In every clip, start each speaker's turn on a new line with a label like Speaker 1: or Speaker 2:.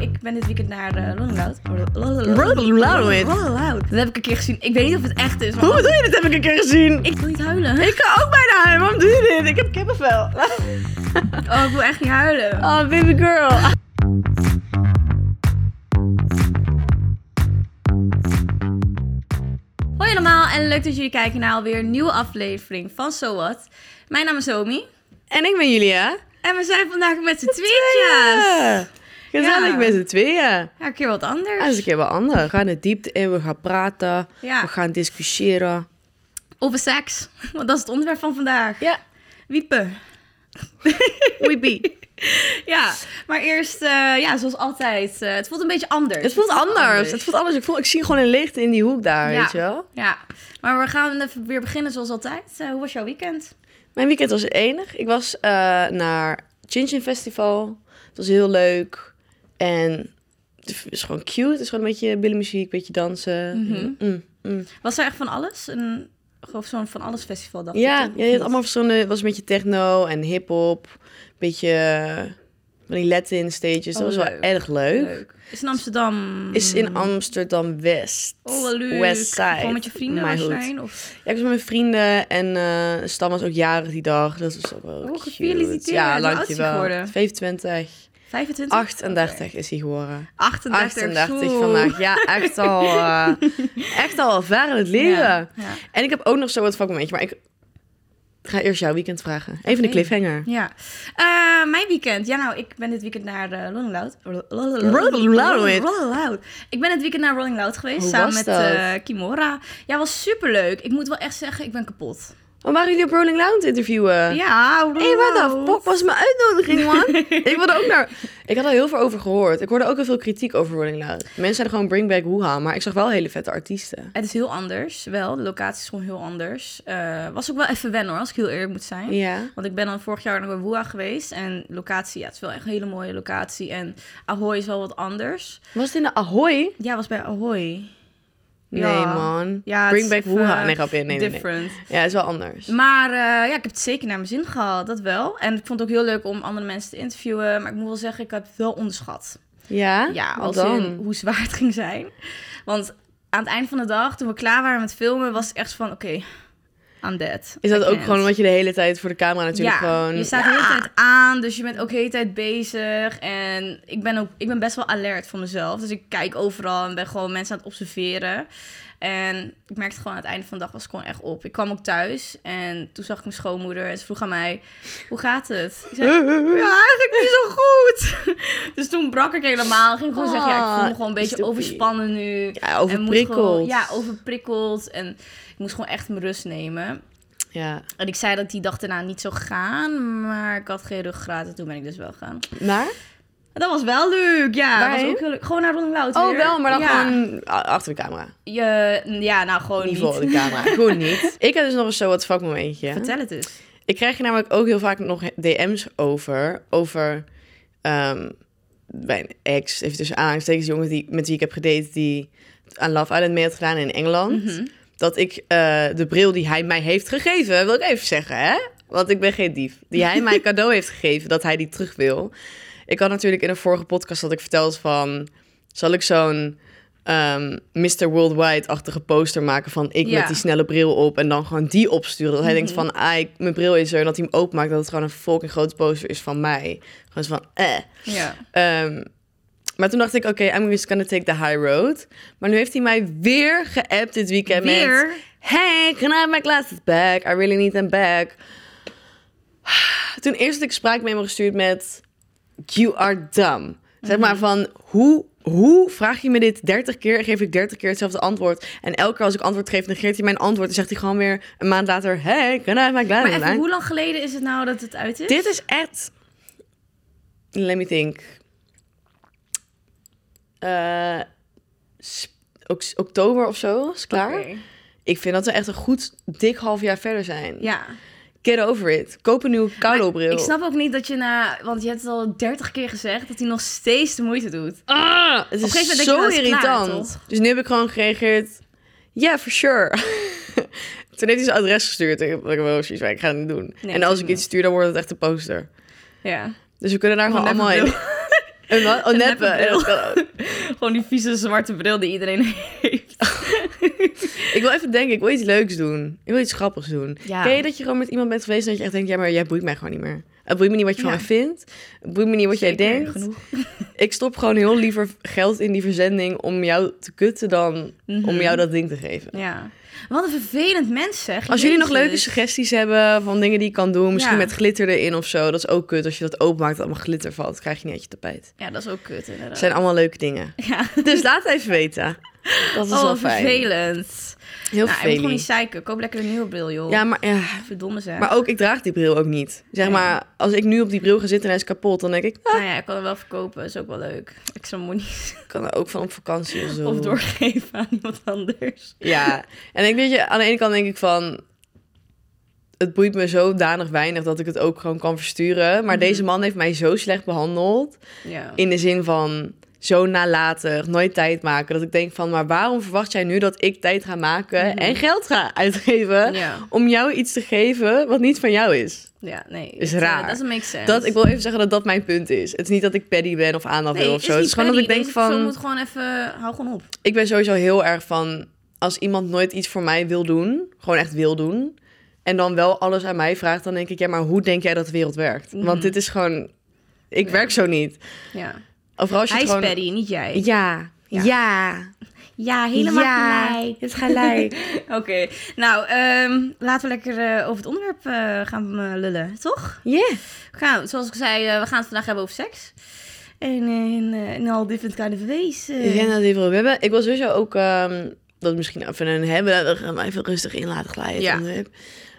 Speaker 1: nou, ik ben dit weekend naar uh, Rolling Loud.
Speaker 2: Rolling Loud?
Speaker 1: Dat heb ik een keer gezien. Ik weet niet of het echt is.
Speaker 2: Hoe bedoel je dit heb ik een keer gezien?
Speaker 1: Ik wil niet huilen.
Speaker 2: Ik ga ook bijna huilen. Waarom doe je dit? Ik heb kippenvel.
Speaker 1: Oh, ik wil echt niet huilen.
Speaker 2: Oh, baby girl.
Speaker 1: Hoi allemaal en leuk dat jullie kijken naar alweer een nieuwe aflevering van So What. Mijn naam is Omi
Speaker 2: En ik ben Julia.
Speaker 1: en we zijn vandaag met z'n tweetjes.
Speaker 2: Gezellig met z'n tweeën.
Speaker 1: Ja, een keer wat anders.
Speaker 2: Dat is een keer wat anders. We gaan de diepte in, we gaan praten,
Speaker 1: Ja.
Speaker 2: we gaan discussiëren.
Speaker 1: Over seks, want dat is het onderwerp van vandaag.
Speaker 2: Ja,
Speaker 1: Wiepen.
Speaker 2: weepie.
Speaker 1: Ja, maar eerst, eh, ja, zoals altijd, eh, het voelt een beetje anders.
Speaker 2: Het voelt anders. Het voelt anders. Ik, voel, ik zie gewoon een licht in die hoek daar,
Speaker 1: Ja.
Speaker 2: weet je wel.
Speaker 1: Ja, maar we gaan even weer beginnen zoals altijd. Eh, hoe was jouw weekend?
Speaker 2: Mijn weekend was enig. Ik was naar Chin Chin Festival. Het was heel leuk. En het is gewoon cute. Het is gewoon een beetje billenmuziek, een beetje dansen.
Speaker 1: Mhm.
Speaker 2: Mm, mm.
Speaker 1: Was er echt van alles? Een, gewoon zo'n van alles festival, dacht
Speaker 2: Ja,
Speaker 1: ik.
Speaker 2: ja, je had allemaal verschillende... Het was een beetje techno en hip-hop. Een beetje eh, van die Latin stages. Dat
Speaker 1: Oh,
Speaker 2: was wel erg leuk.
Speaker 1: Leuk. Is in Amsterdam?
Speaker 2: Is in Amsterdam-West.
Speaker 1: Oh, wat leuk.
Speaker 2: West Side.
Speaker 1: Gewoon met je vrienden zijn? Of...
Speaker 2: Ja, ik was met mijn vrienden en Stam was ook jarig die dag. Dat was ook wel
Speaker 1: Oh,
Speaker 2: cute.
Speaker 1: gefeliciteerd.
Speaker 2: Ja, dankjewel.
Speaker 1: geworden?
Speaker 2: 25.
Speaker 1: 25?
Speaker 2: 38 is hij geworden.
Speaker 1: 38.
Speaker 2: 38
Speaker 1: Oeh.
Speaker 2: vandaag. Ja, echt al, eh, echt al ver in het leven.
Speaker 1: Ja, ja.
Speaker 2: En ik heb ook nog zo wat vakmomentje, maar ik ga eerst jouw weekend vragen. Even de cliffhanger.
Speaker 1: Ja. Eh, mijn weekend. Ja, nou, ik ben dit weekend naar eh, Rolling Loud.
Speaker 2: Rolling Loud?
Speaker 1: Ik ben dit weekend naar Rolling Loud geweest.
Speaker 2: Hoe
Speaker 1: samen met Kimora. Ja, was superleuk. Ik moet wel echt zeggen, ik ben kapot.
Speaker 2: Oh, waren jullie op Rolling Loud interviewen?
Speaker 1: Ja, Rolling
Speaker 2: Hé, wat de fuck was mijn uitnodiging, man? ik wilde ook naar... Ik had er heel veel over gehoord. Ik hoorde ook heel veel kritiek over Rolling Loud. Mensen zeiden gewoon bring back Wuha, maar ik zag wel hele vette artiesten.
Speaker 1: Het is heel anders, wel. De locatie is gewoon heel anders. Eh, was ook wel even wennen hoor, als ik heel eerlijk moet zijn.
Speaker 2: Ja.
Speaker 1: Want ik ben dan vorig jaar nog bij Woa geweest. En locatie, ja, het is wel echt een hele mooie locatie. En Ahoy is wel wat anders.
Speaker 2: Was het in de Ahoy?
Speaker 1: Ja, was bij Ahoy.
Speaker 2: Nee,
Speaker 1: Ja.
Speaker 2: man.
Speaker 1: Ja,
Speaker 2: bring back
Speaker 1: even,
Speaker 2: Wuha.
Speaker 1: eh,
Speaker 2: Nee, grapje. Nee, nee, nee.
Speaker 1: Different.
Speaker 2: Ja, is wel anders.
Speaker 1: Maar eh, ja, ik heb het zeker naar mijn zin gehad, dat wel. En ik vond het ook heel leuk om andere mensen te interviewen. Maar ik moet wel zeggen, ik heb het wel onderschat.
Speaker 2: Ja?
Speaker 1: Ja, als
Speaker 2: dan?
Speaker 1: in hoe zwaar het ging zijn. Want aan het eind van de dag, toen we klaar waren met filmen, was het echt van, oké, I'm dead.
Speaker 2: Is dat
Speaker 1: I
Speaker 2: ook
Speaker 1: can't.
Speaker 2: gewoon omdat je de hele tijd voor de camera natuurlijk
Speaker 1: ja,
Speaker 2: gewoon...
Speaker 1: je staat de hele tijd aan, dus je bent ook de hele tijd bezig. En ik ben, ook, ik ben best wel alert voor mezelf. Dus ik kijk overal en ben gewoon mensen aan het observeren. En ik merkte gewoon aan het einde van de dag was ik gewoon echt op. Ik kwam ook thuis en toen zag ik mijn schoonmoeder en ze vroeg aan mij, hoe gaat het? Ik zei, ja, eigenlijk niet zo goed. dus toen brak ik helemaal. Ging gewoon zeggen, ja, ik voel me gewoon een beetje
Speaker 2: Stoppie.
Speaker 1: overspannen nu.
Speaker 2: Ja,
Speaker 1: En moet gewoon-
Speaker 2: overprikkeld.
Speaker 1: Ja, overprikkeld. En ik moest gewoon echt mijn rust nemen.
Speaker 2: Ja.
Speaker 1: En ik zei dat die dag daarna niet zou gaan, maar ik had geen ruggraat en toen ben ik dus wel gaan.
Speaker 2: Maar?
Speaker 1: Dat was wel leuk, ja. Dat was ook heel leuk. Gewoon naar Rolling Loud
Speaker 2: Oh, wel, maar dan
Speaker 1: ja.
Speaker 2: gewoon achter de camera.
Speaker 1: Je, ja, nou gewoon
Speaker 2: Niet voor de camera. Gewoon niet. Ik heb dus nog eens zo wat vakmomentje.
Speaker 1: Vertel het eens.
Speaker 2: Ik krijg hier namelijk ook heel vaak nog DM's over. Over ehm mijn ex, even tussen aanhalingstekens, jongen die, met wie ik heb gedate, die aan Love Island mee had gedaan in Engeland.
Speaker 1: Mhm.
Speaker 2: Dat ik eh, de bril die hij mij heeft gegeven, wil ik even zeggen, hè? Want ik ben geen dief. Die hij mij cadeau heeft gegeven, dat hij die terug wil. Ik had natuurlijk in een vorige podcast dat ik verteld van... Zal ik zo'n ehm Mr. Worldwide-achtige poster maken van ik
Speaker 1: Ja.
Speaker 2: met die snelle bril op... en dan gewoon die opsturen. Dat hij denkt van, ah, ik, mijn bril is er. En dat hij hem openmaakt, dat het gewoon een fucking grote poster is van mij. Gewoon zo van, eh.
Speaker 1: Ja.
Speaker 2: Ehm, maar toen dacht ik, oké, I'm just gonna take the high road. Maar nu heeft hij mij weer geappt dit weekend met...
Speaker 1: Weer?
Speaker 2: Hey, can I have my glasses back? I really need them back. Toen eerst had ik spraakmemo gestuurd met... You are dumb. Zeg maar van, hoe, hoe vraag je me dit 30 keer en geef ik 30 keer hetzelfde antwoord? En elke keer als ik antwoord geef, negeert hij mijn antwoord. En zegt hij gewoon weer een maand later... Hey, my glasses
Speaker 1: Maar even,
Speaker 2: back?
Speaker 1: hoe lang geleden is het nou dat het uit is?
Speaker 2: Dit is echt... Let me think. Eh, oktober of zo, is klaar. Ik vind dat we echt een goed dik half jaar verder zijn.
Speaker 1: Ja.
Speaker 2: Get over it. Koop een nieuwe koudo-bril.
Speaker 1: Ik snap ook niet dat je na... Want je hebt het al 30 keer gezegd dat hij nog steeds de moeite doet.
Speaker 2: Ah, het is
Speaker 1: denk
Speaker 2: zo
Speaker 1: nou, klaar,
Speaker 2: irritant. dus nu heb ik gewoon gereageerd... Ja, for sure. Toen heeft hij zijn adres gestuurd. Ik wel ik ga het niet doen.
Speaker 1: Nee,
Speaker 2: en als ik iets stuur, dan wordt het echt een poster.
Speaker 1: Ja.
Speaker 2: Dus we kunnen daar gewoon allemaal in. Een, wat? oh, neppe.
Speaker 1: Gewoon die vieze zwarte bril die iedereen heeft.
Speaker 2: Ik wil even denken, ik wil iets leuks doen. Ik wil iets grappigs doen.
Speaker 1: Ja.
Speaker 2: Ken je dat je gewoon met iemand bent geweest en dat je echt denkt, ja, maar jij boeit mij gewoon niet meer. Het boeit me niet wat je van mij vindt. Het boeit me niet wat jij denkt.
Speaker 1: Genoeg.
Speaker 2: Ik stop gewoon heel liever geld in die verzending om jou te kutten dan
Speaker 1: Mhm.
Speaker 2: om jou dat ding te geven.
Speaker 1: Ja. Wat een vervelend mens zeg.
Speaker 2: Als jullie nog leuke suggesties hebben van dingen die ik kan doen, misschien
Speaker 1: Ja.
Speaker 2: met glitter erin of zo, dat is ook kut. Als je dat openmaakt dat allemaal glitter valt, krijg je niet uit je tapijt.
Speaker 1: Ja, dat is ook kut
Speaker 2: Het
Speaker 1: inderdaad.
Speaker 2: zijn allemaal leuke dingen.
Speaker 1: Ja.
Speaker 2: Dus laat even weten. Dat is
Speaker 1: Oh,
Speaker 2: wel fijn.
Speaker 1: vervelend.
Speaker 2: Heel
Speaker 1: nou, ik moet gewoon niet zeiken. Koop lekker een nieuwe bril, joh.
Speaker 2: Ja, maar, ja,
Speaker 1: Verdomme zeg.
Speaker 2: maar ook, ik draag die bril ook niet. Zeg maar, als ik nu op die bril ga zitten en hij is kapot, dan denk ik, ah,
Speaker 1: Nou ja, ik kan hem wel verkopen. is ook wel leuk. Extra money.
Speaker 2: ik kan er ook van op vakantie of zo.
Speaker 1: Of doorgeven aan iemand anders.
Speaker 2: Ja, en ik weet je, aan de ene kant denk ik van... Het boeit me zodanig weinig dat ik het ook gewoon kan versturen. Maar
Speaker 1: Mhm.
Speaker 2: deze man heeft mij zo slecht behandeld.
Speaker 1: Ja.
Speaker 2: In de zin van zo nalatig, nooit tijd maken. Dat ik denk van, maar waarom verwacht jij nu dat ik tijd ga maken
Speaker 1: Mhm.
Speaker 2: en geld ga uitgeven
Speaker 1: Ja.
Speaker 2: om jou iets te geven wat niet van jou is?
Speaker 1: Ja, nee.
Speaker 2: Is
Speaker 1: het, eh,
Speaker 2: raar.
Speaker 1: doesn't make sense.
Speaker 2: Dat, ik wil even zeggen dat dat mijn punt is. Het is niet dat ik paddy ben of aandacht
Speaker 1: nee,
Speaker 2: wil of zo. Het is gewoon dat ik denk
Speaker 1: Zo
Speaker 2: van,
Speaker 1: moet gewoon even... Hou gewoon op.
Speaker 2: ik ben sowieso heel erg van, als iemand nooit iets voor mij wil doen, gewoon echt wil doen, en dan wel alles aan mij vraagt, dan denk ik, ja, maar hoe denk jij dat de wereld werkt?
Speaker 1: Mhm.
Speaker 2: Want dit is gewoon, ik
Speaker 1: Ja.
Speaker 2: werk zo niet.
Speaker 1: Ja.
Speaker 2: Overal als je
Speaker 1: Hij is
Speaker 2: gewoon...
Speaker 1: Paddy, niet jij.
Speaker 2: Ja,
Speaker 1: Ja.
Speaker 2: ja,
Speaker 1: Ja,
Speaker 2: ja,
Speaker 1: gelijk.
Speaker 2: Het gelijk.
Speaker 1: Oké, nou, ehm, laten we lekker eh, over het onderwerp eh, gaan eh, lullen, toch?
Speaker 2: Yeah.
Speaker 1: We gaan, zoals ik zei, we gaan het vandaag hebben over seks. En in, in all different kind of ways.
Speaker 2: dat even op hebben. Ik wil sowieso ook, ehm, dat misschien even een hebben, we gaan maar even rustig in laten glijden.
Speaker 1: Ja.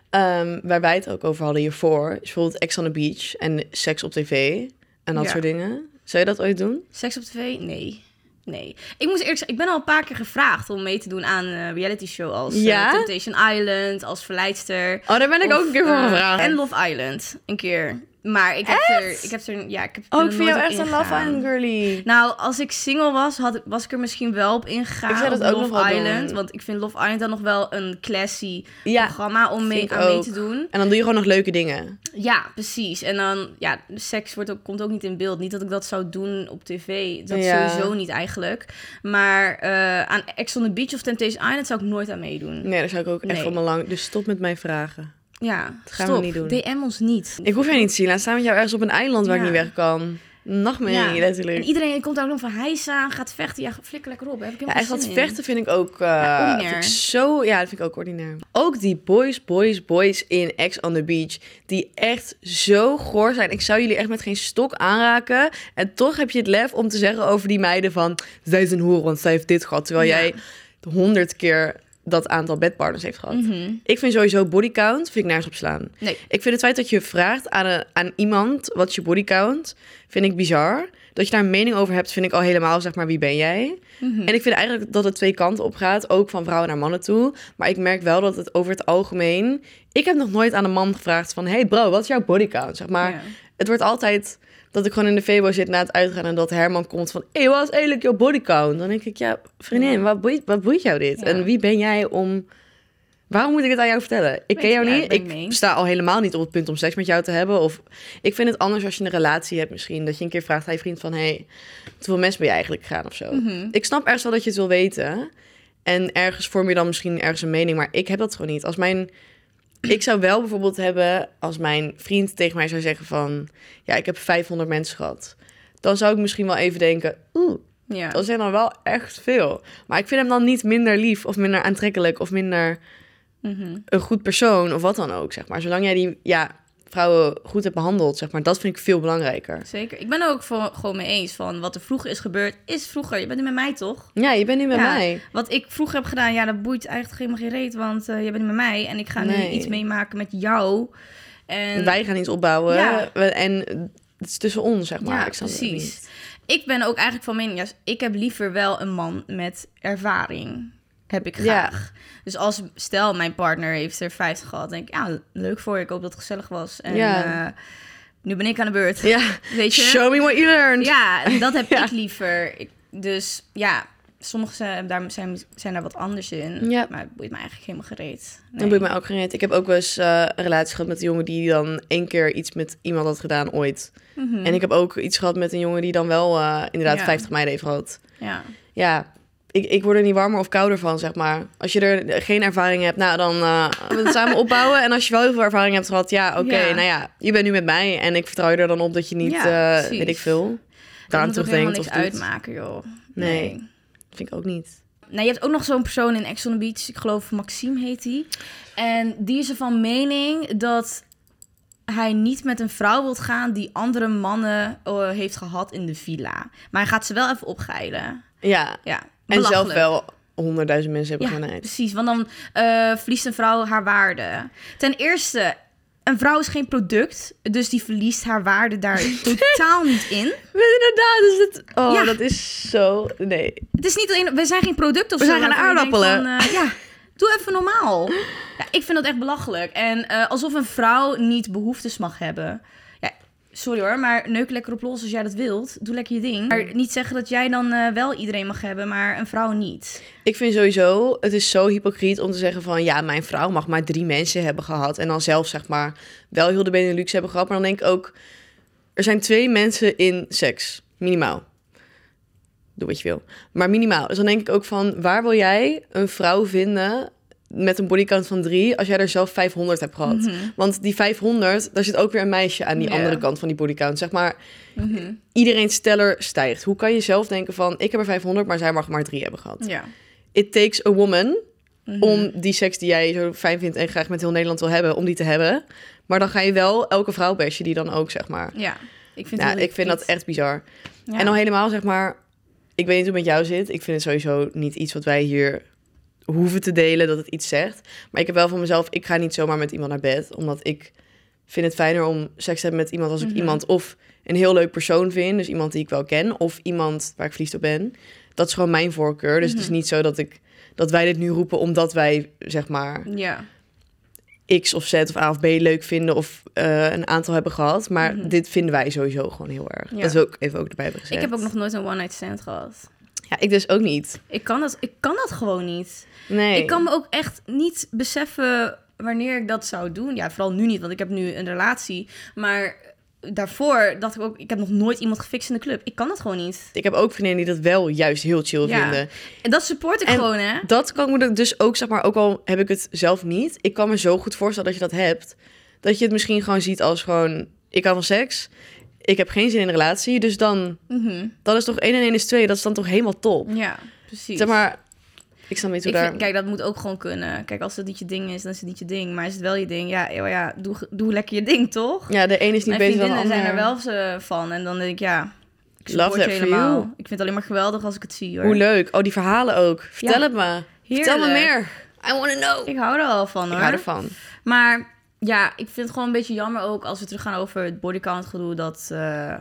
Speaker 2: Ehm, waar wij het ook over hadden hiervoor, is bijvoorbeeld Ex on the Beach en seks op tv en dat
Speaker 1: Ja.
Speaker 2: soort dingen. Zou je dat ooit doen?
Speaker 1: Seks op tv? Nee. Nee. Ik eerlijk zeggen, ik ben al een paar keer gevraagd om mee te doen aan een reality show als eh,
Speaker 2: Ja?
Speaker 1: Temptation Island, als verleidster.
Speaker 2: Oh, daar ben ik
Speaker 1: Of,
Speaker 2: ook een keer voor
Speaker 1: eh,
Speaker 2: gevraagd.
Speaker 1: En Love Island, een keer. Maar ik heb er, ik heb er, ja, ik heb
Speaker 2: oh,
Speaker 1: er
Speaker 2: ik vind jou echt een Love. Island girly.
Speaker 1: Nou, als ik single was, had, ik- was ik er misschien wel op ingegaan.
Speaker 2: Ik zou dat
Speaker 1: op
Speaker 2: ook
Speaker 1: Love
Speaker 2: nog
Speaker 1: Island.
Speaker 2: doen.
Speaker 1: Want ik vind Love Island dan nog wel een classy
Speaker 2: Ja,
Speaker 1: programma om mee, aan mee te doen.
Speaker 2: en dan doe je gewoon nog leuke dingen.
Speaker 1: Ja, precies. En dan, ja, seks wordt ook, komt ook niet in beeld. Niet dat ik dat zou doen op tv. Dat
Speaker 2: Ja.
Speaker 1: sowieso niet eigenlijk. Maar eh, aan Ex on the Beach of Temptation Island zou ik nooit aan meedoen.
Speaker 2: Nee, daar zou ik ook echt
Speaker 1: Nee.
Speaker 2: om lang... Dus stop met mij vragen.
Speaker 1: Ja,
Speaker 2: gaan we niet doen.
Speaker 1: DM ons niet.
Speaker 2: Ik hoef jij niet te zien. Laat staan met jou ergens op een eiland waar
Speaker 1: Ja.
Speaker 2: ik niet weg kan. Nachtmerrie,
Speaker 1: Ja.
Speaker 2: letterlijk.
Speaker 1: En iedereen komt daar ook nog van hijs aan, gaat vechten. Ja, flikker lekker op. Heb ik
Speaker 2: Ja, echt dat
Speaker 1: in.
Speaker 2: vechten vind ik ook... eh,
Speaker 1: Ja,
Speaker 2: vind ik zo... Ja, dat vind ik ook ordinair. Ook die boys, boys, boys in Ex on the Beach... die echt zo goor zijn. Ik zou jullie echt met geen stok aanraken. En toch heb je het lef om te zeggen over die meiden van... zij is een hoer, want zij heeft dit gehad. Terwijl jij honderd keer dat aantal bedpartners heeft gehad.
Speaker 1: Mhm.
Speaker 2: Ik vind sowieso bodycount, vind ik nergens op slaan.
Speaker 1: Nee.
Speaker 2: Ik vind het feit dat je vraagt aan, een, aan iemand wat is je bodycount, vind ik bizar. Dat je daar een mening over hebt, vind ik al helemaal, zeg maar, wie ben jij?
Speaker 1: Mhm.
Speaker 2: En ik vind eigenlijk dat het twee kanten op gaat, ook van vrouwen naar mannen toe. Maar ik merk wel dat het over het algemeen... Ik heb nog nooit aan een man gevraagd van... Hey bro, wat is jouw bodycount? Zeg maar,
Speaker 1: Ja.
Speaker 2: het wordt altijd dat ik gewoon in de Febo zit na het uitgaan... en dat Herman komt van... Hé, hey, wat is eigenlijk jouw bodycount? Dan denk ik, ja, vriendin,
Speaker 1: Ja.
Speaker 2: wat, boeit, wat boeit jou dit?
Speaker 1: Ja.
Speaker 2: En wie ben jij om... Waarom moet ik het aan jou vertellen? Ik ken jou niet.
Speaker 1: ik mee
Speaker 2: sta al helemaal niet op het punt om seks met jou te hebben. Of ik vind het anders als je een relatie hebt misschien. Dat je een keer vraagt aan je vriend van... Hey, hoeveel mensen ben je eigenlijk gegaan of zo?
Speaker 1: Mhm.
Speaker 2: Ik snap ergens wel dat je het wil weten. En ergens vorm je dan misschien ergens een mening. Maar ik heb dat gewoon niet. Als mijn... Ik zou wel bijvoorbeeld hebben als mijn vriend tegen mij zou zeggen van... Ja, ik heb 500 mensen gehad. Dan zou ik misschien wel even denken... Oeh,
Speaker 1: Ja.
Speaker 2: dat zijn dan wel echt veel. Maar ik vind hem dan niet minder lief of minder aantrekkelijk... of minder
Speaker 1: Mhm.
Speaker 2: een goed persoon of wat dan ook, zeg maar. Zolang jij die ja, vrouwen goed hebt behandeld, zeg maar. Dat vind ik veel belangrijker.
Speaker 1: Zeker. Ik ben er ook voor, gewoon mee eens van wat er vroeger is gebeurd, is vroeger. Je bent nu met mij, toch?
Speaker 2: Ja, je bent nu met
Speaker 1: Ja.
Speaker 2: mij.
Speaker 1: Wat ik vroeger heb gedaan, ja, dat boeit eigenlijk helemaal geen reet, want eh, je bent nu met mij en ik ga nu iets meemaken met jou. En
Speaker 2: Wij gaan iets opbouwen.
Speaker 1: Ja.
Speaker 2: En het is tussen ons, zeg maar.
Speaker 1: ja,
Speaker 2: ik
Speaker 1: precies.
Speaker 2: niet.
Speaker 1: Ik ben ook eigenlijk van mening, ja, ik heb liever wel een man met ervaring. Heb ik
Speaker 2: Ja.
Speaker 1: graag. Dus als, stel, mijn partner heeft er 50 gehad, denk ik, ja, leuk voor je. Ik hoop dat het gezellig was. En
Speaker 2: Ja.
Speaker 1: eh, nu ben ik aan de beurt.
Speaker 2: Ja,
Speaker 1: Weet je?
Speaker 2: show me what you learned.
Speaker 1: Ja, dat heb
Speaker 2: Ja.
Speaker 1: ik liever. Ik- dus ja, sommigen zijn daar, zijn, zijn daar wat anders in.
Speaker 2: Ja.
Speaker 1: Maar het boeit me eigenlijk helemaal gereed.
Speaker 2: Dat boeit mij ook gereed. Ik heb ook wel eens eh, een relatie gehad met een jongen die dan één keer iets met iemand had gedaan ooit.
Speaker 1: Mhm.
Speaker 2: En ik heb ook iets gehad met een jongen die dan wel eh, inderdaad
Speaker 1: Ja.
Speaker 2: 50 meiden heeft gehad.
Speaker 1: Ja.
Speaker 2: Ja, ik, ik word er niet warmer of kouder van, zeg maar. Als je er geen ervaring hebt, nou dan eh, we het samen opbouwen. En als je wel heel veel ervaring hebt gehad, ja, oké,
Speaker 1: Ja.
Speaker 2: nou ja, je bent nu met mij. En ik vertrouw je er dan op dat je niet,
Speaker 1: Ja,
Speaker 2: eh, weet ik veel,
Speaker 1: Dat
Speaker 2: daaraan
Speaker 1: moet
Speaker 2: terugdenkt
Speaker 1: niks
Speaker 2: of doet.
Speaker 1: uitmaken, joh.
Speaker 2: Nee. Vind ik ook niet.
Speaker 1: Nou, je hebt ook nog zo'n persoon in Ex on the Beach. Ik geloof Maxime heet die. En die is ervan mening dat hij niet met een vrouw wilt gaan die andere mannen eh, heeft gehad in de villa. Maar hij gaat ze wel even opgeilen.
Speaker 2: Ja,
Speaker 1: Ja,
Speaker 2: en zelf wel honderdduizend mensen hebben
Speaker 1: Ja,
Speaker 2: genaaid.
Speaker 1: precies. Want dan eh, verliest een vrouw haar waarde. Ten eerste, een vrouw is geen product. Dus die verliest haar waarde daar totaal niet in.
Speaker 2: Inderdaad, is het... Oh,
Speaker 1: Ja.
Speaker 2: dat is zo... Nee.
Speaker 1: Het is niet alleen... We zijn geen product of
Speaker 2: We
Speaker 1: zo.
Speaker 2: zijn geen aardappelen.
Speaker 1: van, eh, ja, doe even normaal. Ja, ik vind dat echt belachelijk. En eh, alsof een vrouw niet behoeftes mag hebben. Sorry hoor, maar neuk lekker op los als jij dat wilt. Doe lekker je ding. Maar niet zeggen dat jij dan eh, wel iedereen mag hebben, maar een vrouw niet.
Speaker 2: Ik vind sowieso, het is zo hypocriet om te zeggen van... ja, mijn vrouw mag maar drie mensen hebben gehad. En dan zelf zeg maar wel heel de Benelux hebben gehad. Maar dan denk ik ook, er zijn twee mensen in seks. Minimaal. Doe wat je wil. Maar minimaal. Dus dan denk ik ook van, waar wil jij een vrouw vinden met een bodycount van drie... als jij er zelf 500 hebt gehad?
Speaker 1: Mhm.
Speaker 2: Want die 500, daar zit ook weer een meisje aan die andere kant van die bodycount. Zeg maar,
Speaker 1: Mhm.
Speaker 2: iedereen steller stijgt. Hoe kan je zelf denken van, ik heb er 500, maar zij mag maar drie hebben gehad?
Speaker 1: Ja.
Speaker 2: It takes a woman
Speaker 1: Mhm.
Speaker 2: om die seks die jij zo fijn vindt en graag met heel Nederland wil hebben, om die te hebben. Maar dan ga je wel elke vrouw bashen die dan ook, zeg maar.
Speaker 1: Ja, ik vind, heel
Speaker 2: ik vind dat echt bizar.
Speaker 1: Ja.
Speaker 2: En dan helemaal, zeg maar, ik weet niet hoe het met jou zit. Ik vind het sowieso niet iets wat wij hier hoeven te delen, dat het iets zegt. Maar ik heb wel van mezelf, ik ga niet zomaar met iemand naar bed, omdat ik vind het fijner om seks te hebben met iemand als ik
Speaker 1: Mhm.
Speaker 2: iemand of een heel leuk persoon vind, dus iemand die ik wel ken, of iemand waar ik verliefd op ben. Dat is gewoon mijn voorkeur. Dus het is
Speaker 1: Mhm.
Speaker 2: niet zo dat ik dat wij dit nu roepen omdat wij zeg maar
Speaker 1: Ja,
Speaker 2: X of Z of A of B leuk vinden of eh, een aantal hebben gehad. Maar
Speaker 1: Mhm.
Speaker 2: dit vinden wij sowieso gewoon heel erg.
Speaker 1: Ja.
Speaker 2: Dat is ook even ook erbij hebben gezegd.
Speaker 1: ik heb ook nog nooit een one-night stand gehad.
Speaker 2: Ja, ik dus ook niet.
Speaker 1: Ik kan dat, ik kan dat gewoon niet.
Speaker 2: Nee.
Speaker 1: Ik kan me ook echt niet beseffen wanneer ik dat zou doen. Ja, vooral nu niet, want ik heb nu een relatie. Maar daarvoor dacht ik ook, ik heb nog nooit iemand gefixt in de club. Ik kan dat gewoon niet.
Speaker 2: Ik heb ook vriendinnen die dat wel juist heel chill
Speaker 1: Ja.
Speaker 2: vinden.
Speaker 1: En dat support ik
Speaker 2: En
Speaker 1: gewoon, hè?
Speaker 2: Dat kan ik me dus ook, zeg maar, ook al heb ik het zelf niet. Ik kan me zo goed voorstellen dat je dat hebt. Dat je het misschien gewoon ziet als gewoon, ik hou van seks. Ik heb geen zin in een relatie. Dus dan,
Speaker 1: Mhm.
Speaker 2: dat is toch 1 en 1 is 2. Dat is dan toch helemaal top.
Speaker 1: Ja, precies.
Speaker 2: Zeg maar, ik snap niet hoe
Speaker 1: Ik
Speaker 2: daar...
Speaker 1: vind, kijk, dat moet ook gewoon kunnen. Kijk, als het niet je ding is, dan is het niet je ding. Maar is het wel je ding, ja, ja, ja doe, doe lekker je ding, toch?
Speaker 2: Ja, de een is niet beter dan de ander.
Speaker 1: zijn er wel zo van. En dan denk ik, ja, ik
Speaker 2: Love that for
Speaker 1: helemaal.
Speaker 2: you.
Speaker 1: Ik vind het alleen maar geweldig als ik het zie, hoor.
Speaker 2: Hoe leuk. Oh, die verhalen ook. Vertel
Speaker 1: Ja.
Speaker 2: het me. Vertel me
Speaker 1: Heerlijk.
Speaker 2: meer. I want to know.
Speaker 1: Ik hou er al van,
Speaker 2: Ik
Speaker 1: hoor.
Speaker 2: hou ervan.
Speaker 1: Maar ja, ik vind het gewoon een beetje jammer ook als we teruggaan over het bodycount gedoe dat eh,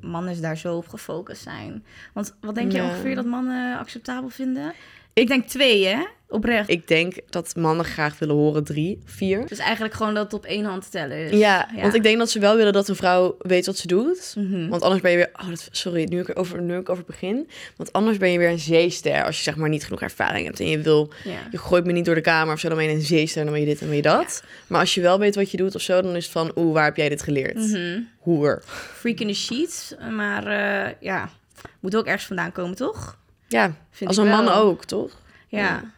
Speaker 1: mannen daar zo op gefocust zijn. Want wat denk je
Speaker 2: Ja.
Speaker 1: ongeveer dat mannen acceptabel vinden? Ik denk twee, hè? Oprecht.
Speaker 2: Ik denk dat mannen graag willen horen drie, vier.
Speaker 1: Dus eigenlijk gewoon dat het op één hand te tellen is.
Speaker 2: Ja, want ik denk dat ze wel willen dat een vrouw weet wat ze doet.
Speaker 1: Mhm.
Speaker 2: Want anders ben je weer... Oh, dat, sorry, nu ik, erover, nu ik over begin. Want anders ben je weer een zeester. Als je zeg maar niet genoeg ervaring hebt en je wil...
Speaker 1: Ja.
Speaker 2: Je gooit me niet door de kamer of zo, dan ben je een zeester en dan ben je dit en ben je dat. Maar als je wel weet wat je doet of zo, dan is het van... Oeh, waar heb jij dit geleerd?
Speaker 1: Mhm.
Speaker 2: Hoer.
Speaker 1: Freak in the sheets. Maar eh, ja, moet ook ergens vandaan komen, toch?
Speaker 2: Ja,
Speaker 1: Vind
Speaker 2: als een man ook, toch?
Speaker 1: Ja.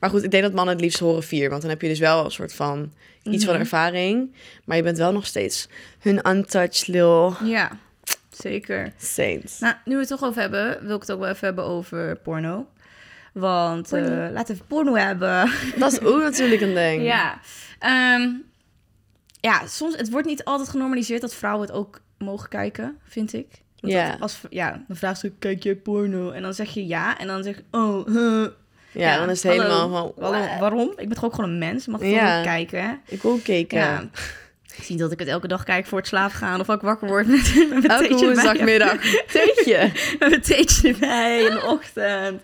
Speaker 2: Maar goed, ik denk dat mannen het liefst horen vier. Want dan heb je dus wel een soort van iets van
Speaker 1: Mhm.
Speaker 2: ervaring. Maar je bent wel nog steeds hun untouched little
Speaker 1: Ja, zeker.
Speaker 2: saint.
Speaker 1: Nou, nu we het toch over hebben, wil ik het ook wel even hebben over porno. Want eh, laten we even porno hebben.
Speaker 2: Dat is ook natuurlijk een ding.
Speaker 1: Ja. Ehm, ja, soms, het wordt niet altijd genormaliseerd dat vrouwen het ook mogen kijken, vind ik. Want Als, ja, dan vraagt ze, kijk je porno? En dan zeg je ja, en dan zeg je, oh, huh.
Speaker 2: Ja, dan is het
Speaker 1: hallo.
Speaker 2: helemaal van...
Speaker 1: Waarom? waarom? Ik ben toch ook gewoon een mens? Mag ik
Speaker 2: Ja.
Speaker 1: gewoon kijken?
Speaker 2: Ik wil kijken.
Speaker 1: Ja. Ik zie dat ik het elke dag kijk voor het slapen gaan. Of ook wakker word met, met
Speaker 2: Elke woensdagmiddag. Theetje.
Speaker 1: Met mijn theetje erbij in de ochtend.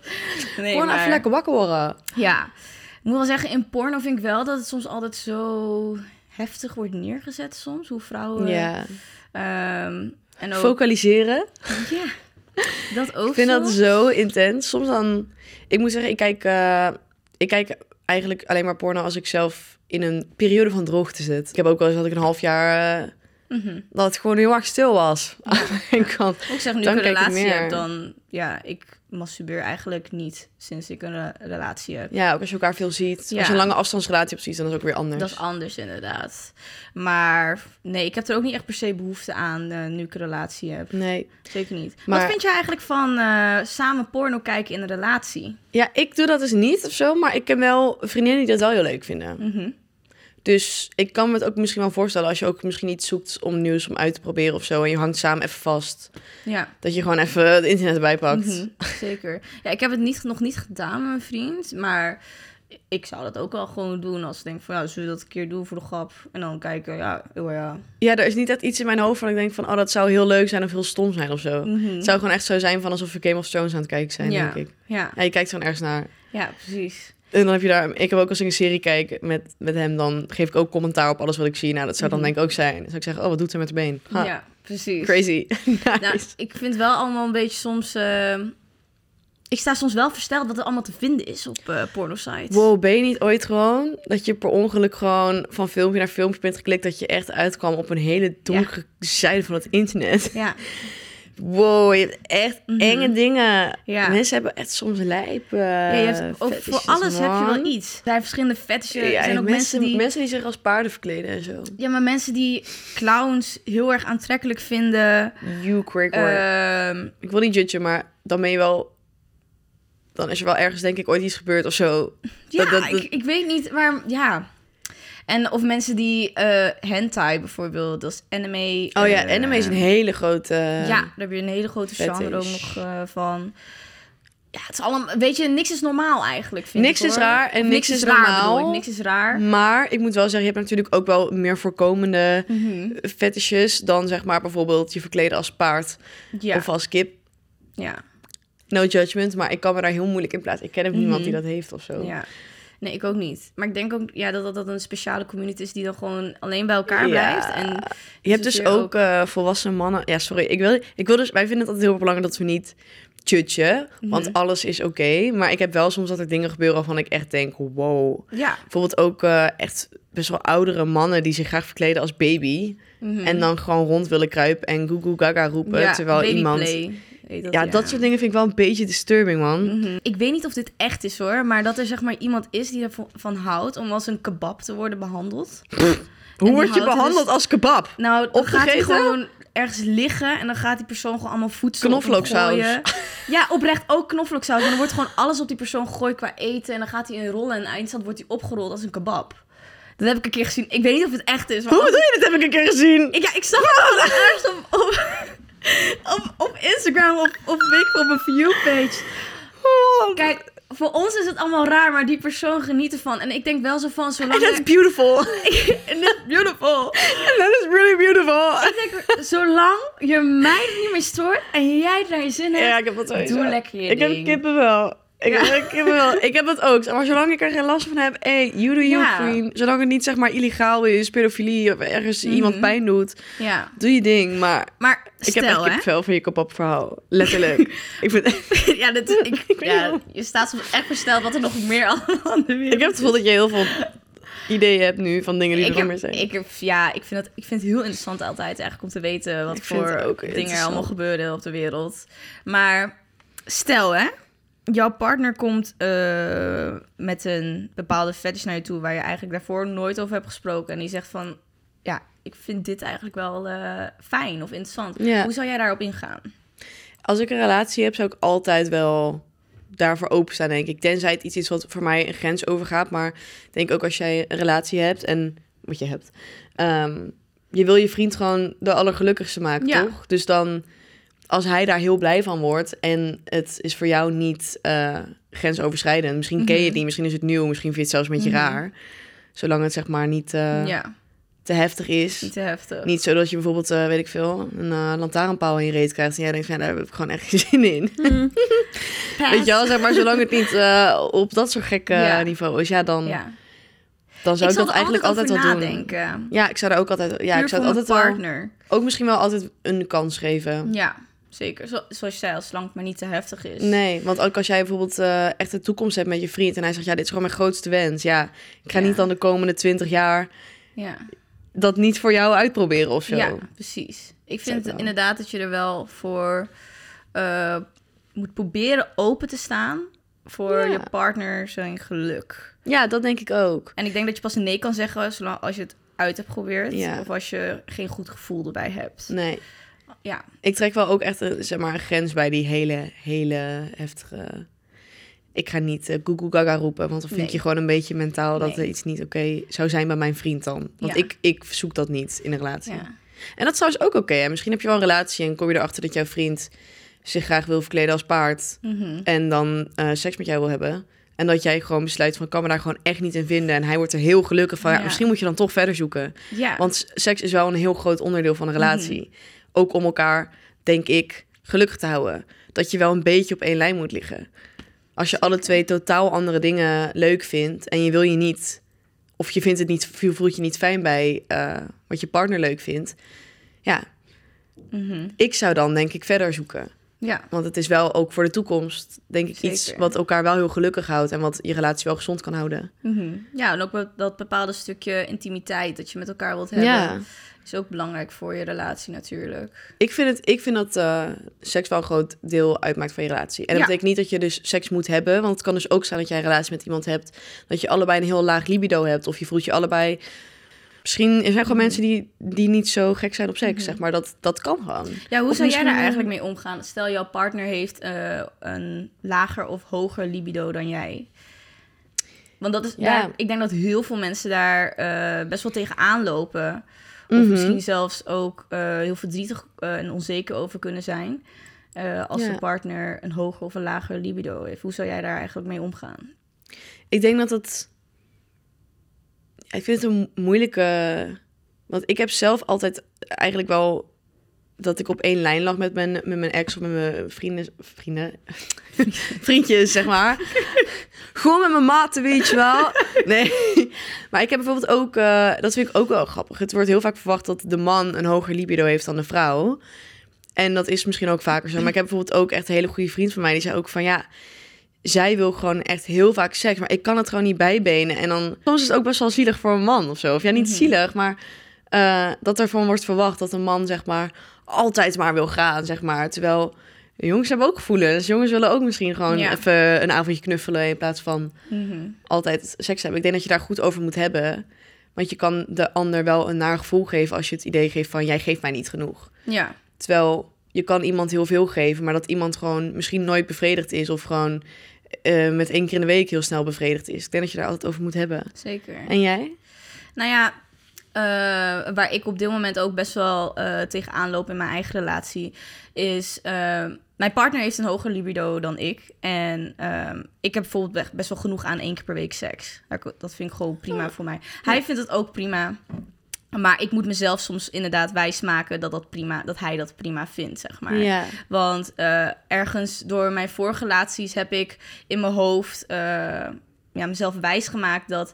Speaker 1: Nee,
Speaker 2: Gewoon
Speaker 1: maar-
Speaker 2: even lekker wakker worden.
Speaker 1: Ja. Ik moet wel zeggen, in porno vind ik wel dat het soms altijd zo heftig wordt neergezet soms. Hoe vrouwen...
Speaker 2: Ja.
Speaker 1: ehm, en ook...
Speaker 2: Focaliseren.
Speaker 1: ja. Dat ook
Speaker 2: Ik vind
Speaker 1: zo?
Speaker 2: dat zo intens. Soms dan... Ik moet zeggen, ik kijk, eh, ik kijk eigenlijk alleen maar porno als ik zelf in een periode van droogte zit. Ik heb ook wel eens dat ik een half jaar... eh,
Speaker 1: Mhm.
Speaker 2: dat het gewoon heel erg stil was. Aan mijn kant.
Speaker 1: Ook zeg, nu
Speaker 2: Dan
Speaker 1: ik een relatie heb, dan... Ja, ik masturbeer eigenlijk niet sinds ik een re- relatie heb.
Speaker 2: Ja, ook als je elkaar veel ziet.
Speaker 1: Ja.
Speaker 2: Als je een lange afstandsrelatie hebt ziet, dan is het ook weer anders.
Speaker 1: Dat is anders inderdaad. Maar nee, ik heb er ook niet echt per se behoefte aan eh, nu ik een relatie heb.
Speaker 2: Nee.
Speaker 1: Zeker niet.
Speaker 2: Maar-
Speaker 1: Wat vind jij eigenlijk van eh, samen porno kijken in een relatie?
Speaker 2: Ja, ik doe dat dus niet of zo, maar ik ken wel vriendinnen die dat wel heel leuk vinden.
Speaker 1: Mhm.
Speaker 2: Dus ik kan me het ook misschien wel voorstellen als je ook misschien iets zoekt om nieuws om uit te proberen of zo. En je hangt samen even vast.
Speaker 1: Ja.
Speaker 2: Dat je gewoon even het internet erbij pakt.
Speaker 1: Mhm, Zeker. Ja, ik heb het niet, nog niet gedaan met mijn vriend, maar ik zou dat ook wel gewoon doen als ik denk van, ja, zullen we dat een keer doen voor de grap? En dan kijken, ja, oh ja.
Speaker 2: Ja, er is niet echt iets in mijn hoofd van ik denk van, oh, dat zou heel leuk zijn of heel stom zijn of zo.
Speaker 1: Mhm.
Speaker 2: Het zou gewoon echt zo zijn van alsof we Game of Thrones aan het kijken zijn,
Speaker 1: ja.
Speaker 2: denk ik.
Speaker 1: Ja,
Speaker 2: Ja, je kijkt gewoon ergens naar.
Speaker 1: ja, precies.
Speaker 2: En dan heb je daar... Ik heb ook als ik een serie kijk met, met hem, dan geef ik ook commentaar op alles wat ik zie. Nou, dat zou dan
Speaker 1: Mhm.
Speaker 2: denk ik ook zijn. Dan zou ik zeggen, oh, wat doet ze met haar been? Ha,
Speaker 1: Ja, precies.
Speaker 2: Crazy. nice.
Speaker 1: Nou, ik vind wel allemaal een beetje soms... eh, ik sta soms wel versteld wat er allemaal te vinden is op eh porno-sites.
Speaker 2: Wow, ben je niet ooit gewoon dat je per ongeluk gewoon van filmpje naar filmpje bent geklikt dat je echt uitkwam op een hele donkere zijde van het internet?
Speaker 1: Ja,
Speaker 2: Wow, je hebt echt
Speaker 1: Mhm.
Speaker 2: enge dingen.
Speaker 1: Ja.
Speaker 2: Mensen hebben echt soms lijp. eh,
Speaker 1: ja je hebt ook, voor alles heb je wel iets. Er zijn verschillende.
Speaker 2: Ja,
Speaker 1: er zijn ook
Speaker 2: mensen,
Speaker 1: mensen,
Speaker 2: mensen,
Speaker 1: die...
Speaker 2: die... zich als paarden verkleden en zo.
Speaker 1: Ja, maar mensen die clowns heel erg aantrekkelijk vinden.
Speaker 2: You Gregor.
Speaker 1: Ehm,
Speaker 2: ik wil niet judgen, maar dan ben je wel... Dan is er wel ergens denk ik ooit iets gebeurd of zo.
Speaker 1: ja,
Speaker 2: Dat- dat- dat-
Speaker 1: Ik, ik weet niet waar... Ja. En of mensen die eh hentai bijvoorbeeld, dat is anime.
Speaker 2: Oh ja,
Speaker 1: eh,
Speaker 2: anime is een hele grote...
Speaker 1: Ja, daar heb je een hele grote
Speaker 2: fetish.
Speaker 1: genre ook nog eh, van. Ja, het is allemaal... Weet je, niks is normaal eigenlijk, vind
Speaker 2: Niks
Speaker 1: ik,
Speaker 2: is raar en niks is
Speaker 1: raar,
Speaker 2: normaal.
Speaker 1: ik. Niks is raar.
Speaker 2: Maar ik moet wel zeggen, je hebt natuurlijk ook wel meer voorkomende fetishes dan zeg maar bijvoorbeeld je verkleden als paard
Speaker 1: Ja,
Speaker 2: of als kip.
Speaker 1: ja,
Speaker 2: No judgment, maar ik kan me daar heel moeilijk in plaatsen. Ik ken ook niemand die
Speaker 1: Mhm.
Speaker 2: dat heeft of zo.
Speaker 1: ja. Nee, ik ook niet. Maar ik denk ook ja, dat, dat dat een speciale community is die dan gewoon alleen bij elkaar
Speaker 2: Ja.
Speaker 1: blijft. En
Speaker 2: Je hebt dus
Speaker 1: zozeer
Speaker 2: ook eh, volwassen mannen. Ja, sorry. Ik wil, ik wil dus, wij vinden het altijd heel belangrijk dat we niet. Want
Speaker 1: Mhm.
Speaker 2: alles is oké. maar ik heb wel soms dat er dingen gebeuren waarvan ik echt denk: wow.
Speaker 1: Ja.
Speaker 2: Bijvoorbeeld ook eh, echt best wel oudere mannen die zich graag verkleden als baby.
Speaker 1: Mhm.
Speaker 2: En dan gewoon rond willen kruipen en goo goo gaga roepen.
Speaker 1: ja,
Speaker 2: terwijl iemand.
Speaker 1: Dat,
Speaker 2: ja, dat soort dingen vind ik wel een beetje disturbing, man.
Speaker 1: Mhm. Ik weet niet of dit echt is hoor, maar dat er zeg maar iemand is die ervan houdt om als een kebab te worden behandeld.
Speaker 2: Hoe word je behandeld
Speaker 1: dus-
Speaker 2: als kebab?
Speaker 1: Nou, dan gaat
Speaker 2: Opgegeten?
Speaker 1: gewoon ergens liggen en dan gaat die persoon gewoon allemaal voedsel
Speaker 2: Knoflooksaus.
Speaker 1: Ja, oprecht ook knoflooksaus. En dan wordt gewoon alles op die persoon gegooid qua eten en dan gaat hij in rollen en eindstand wordt hij opgerold als een kebab. Dat heb ik een keer gezien. Ik weet niet of het echt is. Maar
Speaker 2: Hoe bedoel je? Dat heb ik een keer gezien.
Speaker 1: Ik, ja, ik zag het gewoon ergens op, op, op, op Instagram of op, ik op een viewpage. Kijk, voor ons is het allemaal raar, maar die persoon geniet ervan. En ik denk wel zo van,
Speaker 2: And
Speaker 1: zolang...
Speaker 2: that's
Speaker 1: er-
Speaker 2: beautiful.
Speaker 1: And that's beautiful.
Speaker 2: And that is really beautiful.
Speaker 1: Ik denk, zolang je mij niet meer stoort en jij naar je zin hebt,
Speaker 2: Ja, ik heb dat sowieso.
Speaker 1: doe lekker je
Speaker 2: Ik heb
Speaker 1: ding.
Speaker 2: Ik
Speaker 1: Ja.
Speaker 2: heb. Ik heb dat ook. Maar zolang ik er geen last van heb, hey, you do you,
Speaker 1: Ja.
Speaker 2: queen. Zolang het niet zeg maar illegaal is, pedofilie of ergens
Speaker 1: Mhm.
Speaker 2: iemand pijn doet,
Speaker 1: Ja,
Speaker 2: doe je ding. Maar
Speaker 1: maar
Speaker 2: ik heb echt kippenvel van je kop-op verhaal. Letterlijk. ik, vind,
Speaker 1: ja, dat, ik,
Speaker 2: Ik
Speaker 1: ja, je staat soms echt versteld wat er nog meer allemaal aan de wereld
Speaker 2: ik heb het gevoel dat je heel veel ideeën hebt nu van dingen die
Speaker 1: ik
Speaker 2: er
Speaker 1: heb,
Speaker 2: meer zijn.
Speaker 1: ik heb, ja, ik vind, het, ik vind het heel interessant altijd eigenlijk om te weten wat
Speaker 2: Ik
Speaker 1: voor dingen er allemaal gebeuren op de wereld. Maar stel hè, jouw partner komt eh, met een bepaalde fetish naar je toe waar je eigenlijk daarvoor nooit over hebt gesproken. En die zegt van, ja, ik vind dit eigenlijk wel eh, fijn of interessant.
Speaker 2: Ja.
Speaker 1: Hoe zou jij daarop ingaan?
Speaker 2: Als ik een relatie heb, zou ik altijd wel daarvoor openstaan, denk ik. Tenzij het iets is wat voor mij een grens overgaat. Maar ik denk ook als jij een relatie hebt en wat je hebt. ehm, je wil je vriend gewoon de allergelukkigste maken,
Speaker 1: Ja.
Speaker 2: toch? Dus dan, als hij daar heel blij van wordt en het is voor jou niet eh, grensoverschrijdend. Misschien ken je
Speaker 1: Mhm.
Speaker 2: het niet, misschien is het nieuw, misschien vind je het zelfs een beetje
Speaker 1: Mhm.
Speaker 2: raar. Zolang het zeg maar niet eh,
Speaker 1: ja,
Speaker 2: te heftig is.
Speaker 1: niet te heftig.
Speaker 2: Niet zo dat je bijvoorbeeld, eh, weet ik veel, een lantaarnpaal in je reet krijgt. En jij denkt, van, ja, daar heb ik gewoon echt geen zin in.
Speaker 1: Pass.
Speaker 2: Weet je wel, zeg maar, zolang het niet op dat soort gekke
Speaker 1: Ja.
Speaker 2: niveau is, ja, dan,
Speaker 1: Ja.
Speaker 2: dan zou ik, dat eigenlijk altijd wel doen. Ja, ik zou er ook altijd, ja,
Speaker 1: Puur
Speaker 2: ik zou het altijd wel,
Speaker 1: partner.
Speaker 2: ook misschien wel altijd een kans geven.
Speaker 1: Ja, zeker. Zo, zoals je zei, als lang het maar niet te heftig is.
Speaker 2: Nee, want ook als jij bijvoorbeeld eh, echt een toekomst hebt met je vriend... en hij zegt, ja, dit is gewoon mijn grootste wens. Ja, ik ga
Speaker 1: Ja.
Speaker 2: niet dan de komende twintig jaar
Speaker 1: Ja.
Speaker 2: dat niet voor jou uitproberen of zo.
Speaker 1: Ja, precies. Ik vind inderdaad dat je er wel voor eh, moet proberen open te staan voor
Speaker 2: Ja.
Speaker 1: je partner zijn geluk.
Speaker 2: Ja, dat denk ik ook.
Speaker 1: En ik denk dat je pas een nee kan zeggen zolang als je het uit hebt geprobeerd of als je geen goed gevoel erbij hebt.
Speaker 2: Nee,
Speaker 1: Ja,
Speaker 2: ik trek wel ook echt een, zeg maar, een grens bij die hele, hele heftige... Ik ga niet eh Google Gaga roepen, want dan vind
Speaker 1: Nee.
Speaker 2: je gewoon een beetje mentaal dat
Speaker 1: Nee.
Speaker 2: er iets niet oké zou zijn bij mijn vriend dan. Want
Speaker 1: Ja.
Speaker 2: ik, ik zoek dat niet in een relatie.
Speaker 1: ja.
Speaker 2: En dat is trouwens ook oké. Misschien heb je wel een relatie en kom je erachter dat jouw vriend zich graag wil verkleden als paard
Speaker 1: Mhm.
Speaker 2: en dan eh, seks met jou wil hebben. En dat jij gewoon besluit van, kan me daar gewoon echt niet in vinden. En hij wordt er heel gelukkig van, ja,
Speaker 1: Ja.
Speaker 2: misschien moet je dan toch verder zoeken.
Speaker 1: ja.
Speaker 2: Want seks is wel een heel groot onderdeel van een relatie.
Speaker 1: Mhm.
Speaker 2: Ook om elkaar, denk ik, gelukkig te houden. Dat je wel een beetje op één lijn moet liggen. Als je alle twee totaal andere dingen leuk vindt en je wil je niet, of je vindt het niet, voelt je niet fijn bij eh, wat je partner leuk vindt. Ja,
Speaker 1: Mhm.
Speaker 2: ik zou dan denk ik verder zoeken.
Speaker 1: Ja.
Speaker 2: Want het is wel ook voor de toekomst, denk ik, iets wat elkaar wel heel gelukkig houdt en wat je relatie wel gezond kan houden.
Speaker 1: Mhm. ja, en ook dat bepaalde stukje intimiteit dat je met elkaar wilt hebben,
Speaker 2: Ja.
Speaker 1: is ook belangrijk voor je relatie natuurlijk.
Speaker 2: Ik vind, het, ik vind dat eh, seks wel een groot deel uitmaakt van je relatie. En dat
Speaker 1: Ja.
Speaker 2: betekent niet dat je dus seks moet hebben. Want het kan dus ook zijn dat jij een relatie met iemand hebt. Dat je allebei een heel laag libido hebt. Of je voelt je allebei... Misschien er zijn gewoon mensen die, die niet zo gek zijn op seks,
Speaker 1: Mhm.
Speaker 2: zeg maar. Dat, dat kan gewoon.
Speaker 1: Ja, hoe
Speaker 2: Of
Speaker 1: zou jij daar
Speaker 2: eh,
Speaker 1: eigenlijk mee omgaan? Stel, jouw partner heeft eh, een lager of hoger libido dan jij. Want dat is,
Speaker 2: Ja.
Speaker 1: daar, ik denk dat heel veel mensen daar eh, best wel tegenaan lopen. Of
Speaker 2: Mhm.
Speaker 1: misschien zelfs ook eh, heel verdrietig en onzeker over kunnen zijn. eh, als
Speaker 2: Ja.
Speaker 1: de partner een hoger of een lager libido heeft. Hoe zou jij daar eigenlijk mee omgaan?
Speaker 2: Ik denk dat het... Ik vind het een moeilijke... Want ik heb zelf altijd eigenlijk wel... Dat ik op één lijn lag met mijn, met mijn ex of met mijn vrienden... Vrienden? Vriendjes, zeg maar. Gewoon met mijn maten, weet je wel. Nee. Maar ik heb bijvoorbeeld ook... eh, dat vind ik ook wel grappig. Het wordt heel vaak verwacht dat de man een hoger libido heeft dan de vrouw. En dat is misschien ook vaker zo. Maar ik heb bijvoorbeeld ook echt een hele goede vriend van mij... die zei ook van ja zij wil gewoon echt heel vaak seks, maar ik kan het gewoon niet bijbenen. En dan soms is het ook best wel zielig voor een man of zo. Of ja, niet
Speaker 1: Mhm.
Speaker 2: zielig, maar eh, dat ervan wordt verwacht dat een man zeg maar altijd maar wil gaan, zeg maar. Terwijl jongens hebben ook gevoelens. Jongens willen ook misschien gewoon
Speaker 1: Ja.
Speaker 2: even een avondje knuffelen in plaats van altijd seks hebben. Ik denk dat je daar goed over moet hebben. Want je kan de ander wel een naar gevoel geven als je het idee geeft van jij geeft mij niet genoeg.
Speaker 1: Ja,
Speaker 2: Terwijl je kan iemand heel veel geven, maar dat iemand gewoon misschien nooit bevredigd is of gewoon eh, met één keer in de week heel snel bevredigd is. Ik denk dat je daar altijd over moet hebben.
Speaker 1: zeker.
Speaker 2: En jij?
Speaker 1: Nou ja, eh, waar ik op dit moment ook best wel eh tegenaan loop in mijn eigen relatie, is eh, mijn partner heeft een hoger libido dan ik. En ehm, ik heb bijvoorbeeld be- best wel genoeg aan één keer per week seks. Dat vind ik gewoon prima voor mij. Hij vindt het ook prima. Maar ik moet mezelf soms inderdaad wijsmaken dat, dat, prima, dat hij dat prima vindt, zeg maar.
Speaker 2: Ja.
Speaker 1: Want eh, ergens door mijn vorige relaties heb ik in mijn hoofd eh, ja, mezelf wijsgemaakt dat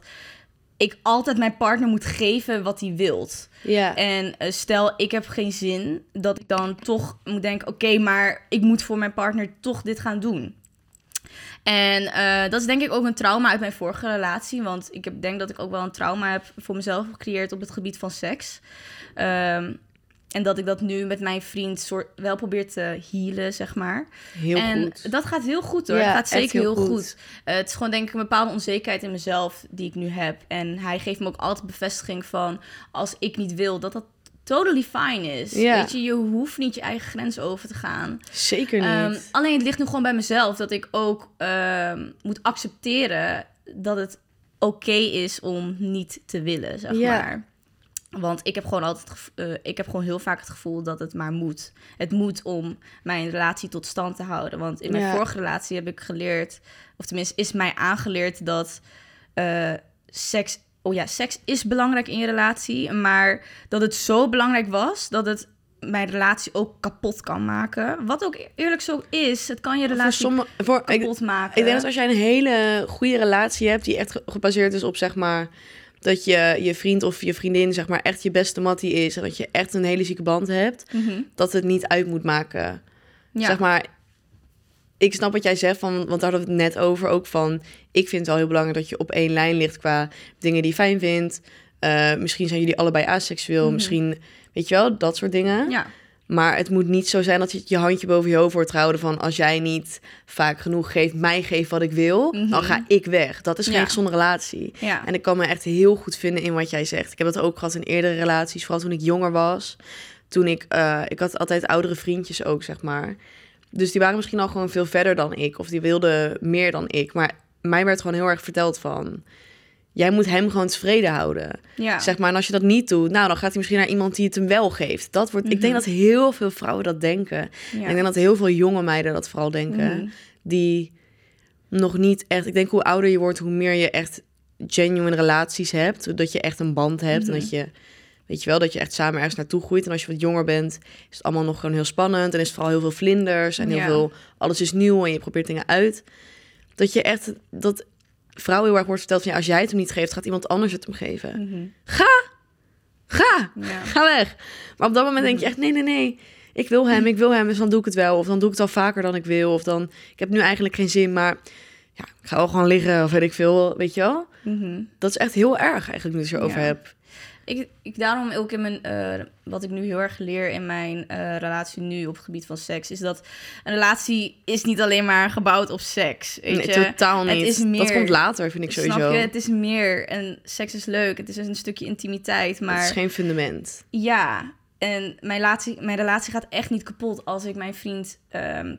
Speaker 1: ik altijd mijn partner moet geven wat hij wilt.
Speaker 2: Ja.
Speaker 1: En eh, stel, ik heb geen zin, dat ik dan toch moet denken: oké, maar ik moet voor mijn partner toch dit gaan doen. En eh, dat is denk ik ook een trauma uit mijn vorige relatie. Want ik heb, denk dat ik ook wel een trauma heb voor mezelf gecreëerd op het gebied van seks. Ehm, en dat ik dat nu met mijn vriend soort, wel probeer te healen, zeg maar.
Speaker 2: Heel
Speaker 1: en
Speaker 2: goed.
Speaker 1: dat gaat heel goed hoor.
Speaker 2: Ja,
Speaker 1: het gaat zeker
Speaker 2: heel
Speaker 1: heel
Speaker 2: goed.
Speaker 1: goed. Eh, het is gewoon denk ik een bepaalde onzekerheid in mezelf die ik nu heb. En hij geeft me ook altijd bevestiging van als ik niet wil, dat dat totally fine is.
Speaker 2: Ja.
Speaker 1: Weet je, je hoeft niet je eigen grens over te gaan.
Speaker 2: Zeker niet.
Speaker 1: Ehm, alleen het ligt nu gewoon bij mezelf dat ik ook ehm, moet accepteren dat het oké is om niet te willen, zeg
Speaker 2: Ja.
Speaker 1: maar. Want ik heb gewoon altijd, eh, ik heb gewoon heel vaak het gevoel dat het maar moet. Het moet om mijn relatie tot stand te houden. Want in mijn
Speaker 2: Ja.
Speaker 1: vorige relatie heb ik geleerd, of tenminste is mij aangeleerd dat eh, seks, oh ja, seks is belangrijk in je relatie, maar dat het zo belangrijk was dat het mijn relatie ook kapot kan maken. Wat ook eerlijk zo is, het kan je
Speaker 2: voor
Speaker 1: relatie
Speaker 2: sommige, voor, ik,
Speaker 1: kapot maken.
Speaker 2: ik denk dat als jij een hele goede relatie hebt, die echt ge- gebaseerd is op zeg maar dat je je vriend of je vriendin zeg maar echt je beste mattie is en dat je echt een hele zieke band hebt,
Speaker 1: Mhm.
Speaker 2: dat het niet uit moet maken
Speaker 1: Ja.
Speaker 2: Zeg maar, ik snap wat jij zegt, van, want daar hadden we het net over ook van... Ik vind het wel heel belangrijk dat je op één lijn ligt qua dingen die je fijn vindt. Eh, misschien zijn jullie allebei asexueel,
Speaker 1: Mhm.
Speaker 2: misschien, weet je wel, dat soort dingen.
Speaker 1: Ja.
Speaker 2: Maar het moet niet zo zijn dat je je handje boven je hoofd wordt gehouden van... als jij niet vaak genoeg geeft, mij geeft wat ik wil,
Speaker 1: Mhm.
Speaker 2: dan ga ik weg. Dat is geen
Speaker 1: Ja.
Speaker 2: gezonde relatie.
Speaker 1: Ja.
Speaker 2: En ik kan me echt heel goed vinden in wat jij zegt. Ik heb dat ook gehad in eerdere relaties, vooral toen ik jonger was. Toen ik, eh, ik had altijd oudere vriendjes ook, zeg maar. Dus die waren misschien al gewoon veel verder dan ik. Of die wilden meer dan ik. Maar mij werd gewoon heel erg verteld van... Jij moet hem gewoon tevreden houden.
Speaker 1: ja.
Speaker 2: Zeg maar, en als je dat niet doet, nou, dan gaat hij misschien naar iemand die het hem wel geeft. Dat wordt, Ik denk
Speaker 1: Mhm.
Speaker 2: dat heel veel vrouwen dat denken.
Speaker 1: ja.
Speaker 2: En ik denk dat heel veel jonge meiden dat vooral denken.
Speaker 1: Mhm.
Speaker 2: Die nog niet echt... Ik denk hoe ouder je wordt, hoe meer je echt genuine relaties hebt. Dat je echt een band hebt.
Speaker 1: Mhm.
Speaker 2: En dat je, weet je wel, dat je echt samen ergens naartoe groeit. En als je wat jonger bent, is het allemaal nog gewoon heel spannend. En is het vooral heel veel vlinders. En heel
Speaker 1: Ja.
Speaker 2: veel, alles is nieuw en je probeert dingen uit. Dat je echt, dat vrouwen heel erg wordt verteld van... Ja, als jij het hem niet geeft, gaat iemand anders het hem geven.
Speaker 1: Mhm.
Speaker 2: Ga!
Speaker 1: Ja.
Speaker 2: Ga weg. Maar op dat moment denk je echt, nee, nee, nee. Ik wil hem, ik wil hem, dus dan doe ik het wel. Of dan doe ik het al vaker dan ik wil. Of dan, ik heb nu eigenlijk geen zin, maar ja, ik ga wel gewoon liggen of weet ik veel, weet je wel.
Speaker 1: Mhm.
Speaker 2: Dat is echt heel erg eigenlijk nu ik het erover
Speaker 1: Ja.
Speaker 2: heb.
Speaker 1: Ik, ik daarom ook in mijn, eh, wat ik nu heel erg leer in mijn eh, relatie nu op het gebied van seks, is dat een relatie is niet alleen maar gebouwd op seks. Weet
Speaker 2: Nee,
Speaker 1: je?
Speaker 2: totaal
Speaker 1: Het
Speaker 2: niet.
Speaker 1: is
Speaker 2: Dat komt later, vind ik sowieso.
Speaker 1: Snap je? Het is meer. En seks is leuk. Het is een stukje intimiteit. Maar
Speaker 2: Het is geen fundament.
Speaker 1: ja, en mijn relatie, mijn relatie gaat echt niet kapot als ik mijn vriend ehm,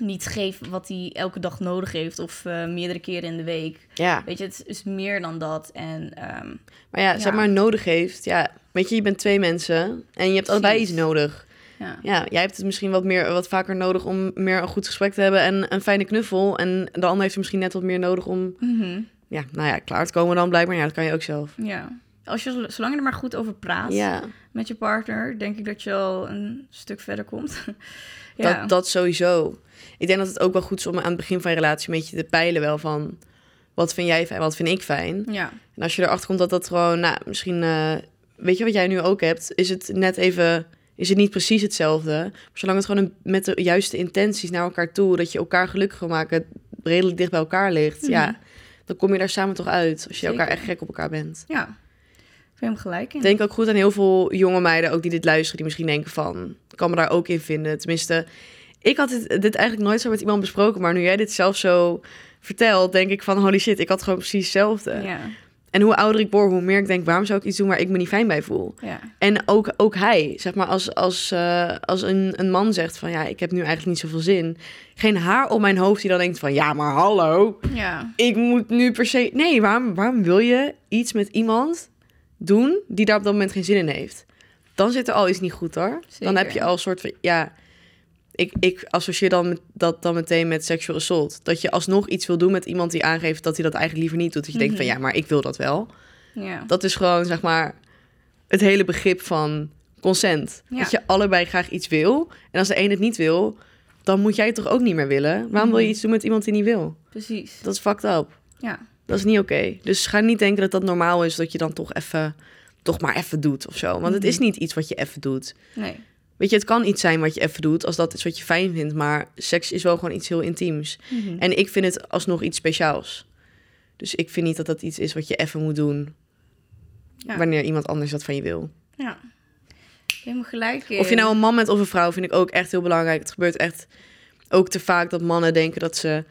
Speaker 1: niet geef wat hij elke dag nodig heeft. Of eh, meerdere keren in de week.
Speaker 2: Ja,
Speaker 1: Weet je, het is meer dan dat. En ehm,
Speaker 2: maar ja, zeg maar nodig heeft. Ja, weet je, je bent twee mensen en je hebt allebei iets nodig.
Speaker 1: ja.
Speaker 2: Ja, jij hebt het misschien wat, meer, wat vaker nodig om meer een goed gesprek te hebben en een fijne knuffel. En de ander heeft misschien net wat meer nodig om,
Speaker 1: Mhm.
Speaker 2: ja, nou ja, klaar te komen dan blijkbaar. Ja, dat kan je ook zelf.
Speaker 1: ja. Als je, zolang je er maar goed over praat
Speaker 2: Ja,
Speaker 1: met je partner, denk ik dat je al een stuk verder komt. ja.
Speaker 2: dat, dat sowieso. Ik denk dat het ook wel goed is om aan het begin van je relatie een beetje te peilen wel van... Wat vind jij fijn, wat vind ik fijn?
Speaker 1: ja.
Speaker 2: En als je erachter komt dat dat gewoon, nou, misschien... eh, weet je wat jij nu ook hebt? Is het net even... Is het niet precies hetzelfde? Maar zolang het gewoon een- met de juiste intenties naar elkaar toe... dat je elkaar gelukkig wil maken, redelijk dicht bij elkaar ligt...
Speaker 1: Mhm.
Speaker 2: Ja, dan kom je daar samen toch uit. Als je elkaar echt gek op elkaar bent.
Speaker 1: ja. Ik ben hem gelijk in.
Speaker 2: Ik denk ook goed aan heel veel jonge meiden ook die dit luisteren, die misschien denken van, kan me daar ook in vinden. Tenminste, ik had dit, dit eigenlijk nooit zo met iemand besproken, maar nu jij dit zelf zo vertelt, denk ik van, holy shit, ik had gewoon precies hetzelfde.
Speaker 1: Ja,
Speaker 2: En hoe ouder ik word, hoe meer ik denk, waarom zou ik iets doen waar ik me niet fijn bij voel?
Speaker 1: ja.
Speaker 2: En ook, ook hij, zeg maar, als, als, eh, als een, een man zegt van, ja, ik heb nu eigenlijk niet zoveel zin. Geen haar op mijn hoofd die dan denkt van, ja, maar hallo,
Speaker 1: Ja,
Speaker 2: ik moet nu per se. Nee, waarom, waarom wil je iets met iemand doen die daar op dat moment geen zin in heeft? Dan zit er al iets niet goed hoor. Dan heb je al een soort van. Ja, ik, ik associeer dan met, dat dan meteen met sexual assault. Dat je alsnog iets wil doen met iemand die aangeeft dat hij dat eigenlijk liever niet doet. Dat je denkt van
Speaker 1: Mhm.
Speaker 2: ja, maar ik wil dat wel.
Speaker 1: ja.
Speaker 2: Dat is gewoon zeg maar het hele begrip van consent.
Speaker 1: Ja.
Speaker 2: Dat je allebei graag iets wil. En als de een het niet wil, dan moet jij het toch ook niet meer willen. Waarom wil je
Speaker 1: Mhm.
Speaker 2: iets doen met iemand die niet wil?
Speaker 1: precies.
Speaker 2: Dat is fucked up.
Speaker 1: Ja,
Speaker 2: Dat is niet oké. Dus ga niet denken dat dat normaal is dat je dan toch even, toch maar even doet of zo. Want het is
Speaker 1: Mhm.
Speaker 2: niet iets wat je even doet.
Speaker 1: nee.
Speaker 2: Weet je, het kan iets zijn wat je even doet als dat is wat je fijn vindt, maar seks is wel gewoon iets heel intiems.
Speaker 1: Mhm.
Speaker 2: En ik vind het alsnog iets speciaals. Dus ik vind niet dat dat iets is wat je even moet doen
Speaker 1: Ja.
Speaker 2: wanneer iemand anders dat van je wil.
Speaker 1: Ja. Helemaal gelijk in.
Speaker 2: Of je nou een man bent of een vrouw, vind ik ook echt heel belangrijk. Het gebeurt echt ook te vaak dat mannen denken dat ze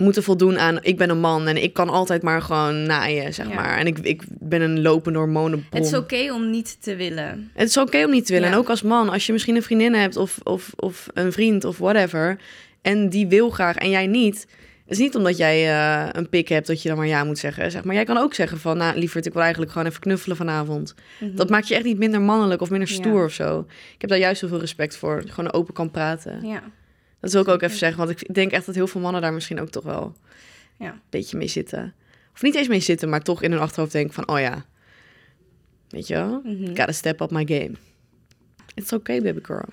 Speaker 2: moeten voldoen aan... ik ben een man en ik kan altijd maar gewoon naaien, zeg
Speaker 1: Ja.
Speaker 2: maar. En ik, ik ben een lopende hormonenbron.
Speaker 1: Het is oké om niet te willen.
Speaker 2: Het is oké om niet te willen.
Speaker 1: Ja.
Speaker 2: En ook als man, als je misschien een vriendin hebt of, of, of een vriend of whatever... en die wil graag en jij niet... Het is niet omdat jij eh, een pik hebt dat je dan maar ja moet zeggen. Zeg maar jij kan ook zeggen van, nou lieverd, ik wil eigenlijk gewoon even knuffelen vanavond.
Speaker 1: Mhm.
Speaker 2: Dat maakt je echt niet minder mannelijk of minder
Speaker 1: Ja.
Speaker 2: stoer of zo. Ik heb daar juist zoveel respect voor. Gewoon open kan praten.
Speaker 1: Ja.
Speaker 2: Dat wil ik ook even zeggen. Want ik denk echt dat heel veel mannen daar misschien ook toch wel
Speaker 1: Ja.
Speaker 2: een beetje mee zitten. Of niet eens mee zitten, maar toch in hun achterhoofd denken van... Oh ja, weet je wel?
Speaker 1: Mhm.
Speaker 2: Gotta step up my game. It's okay, baby girl.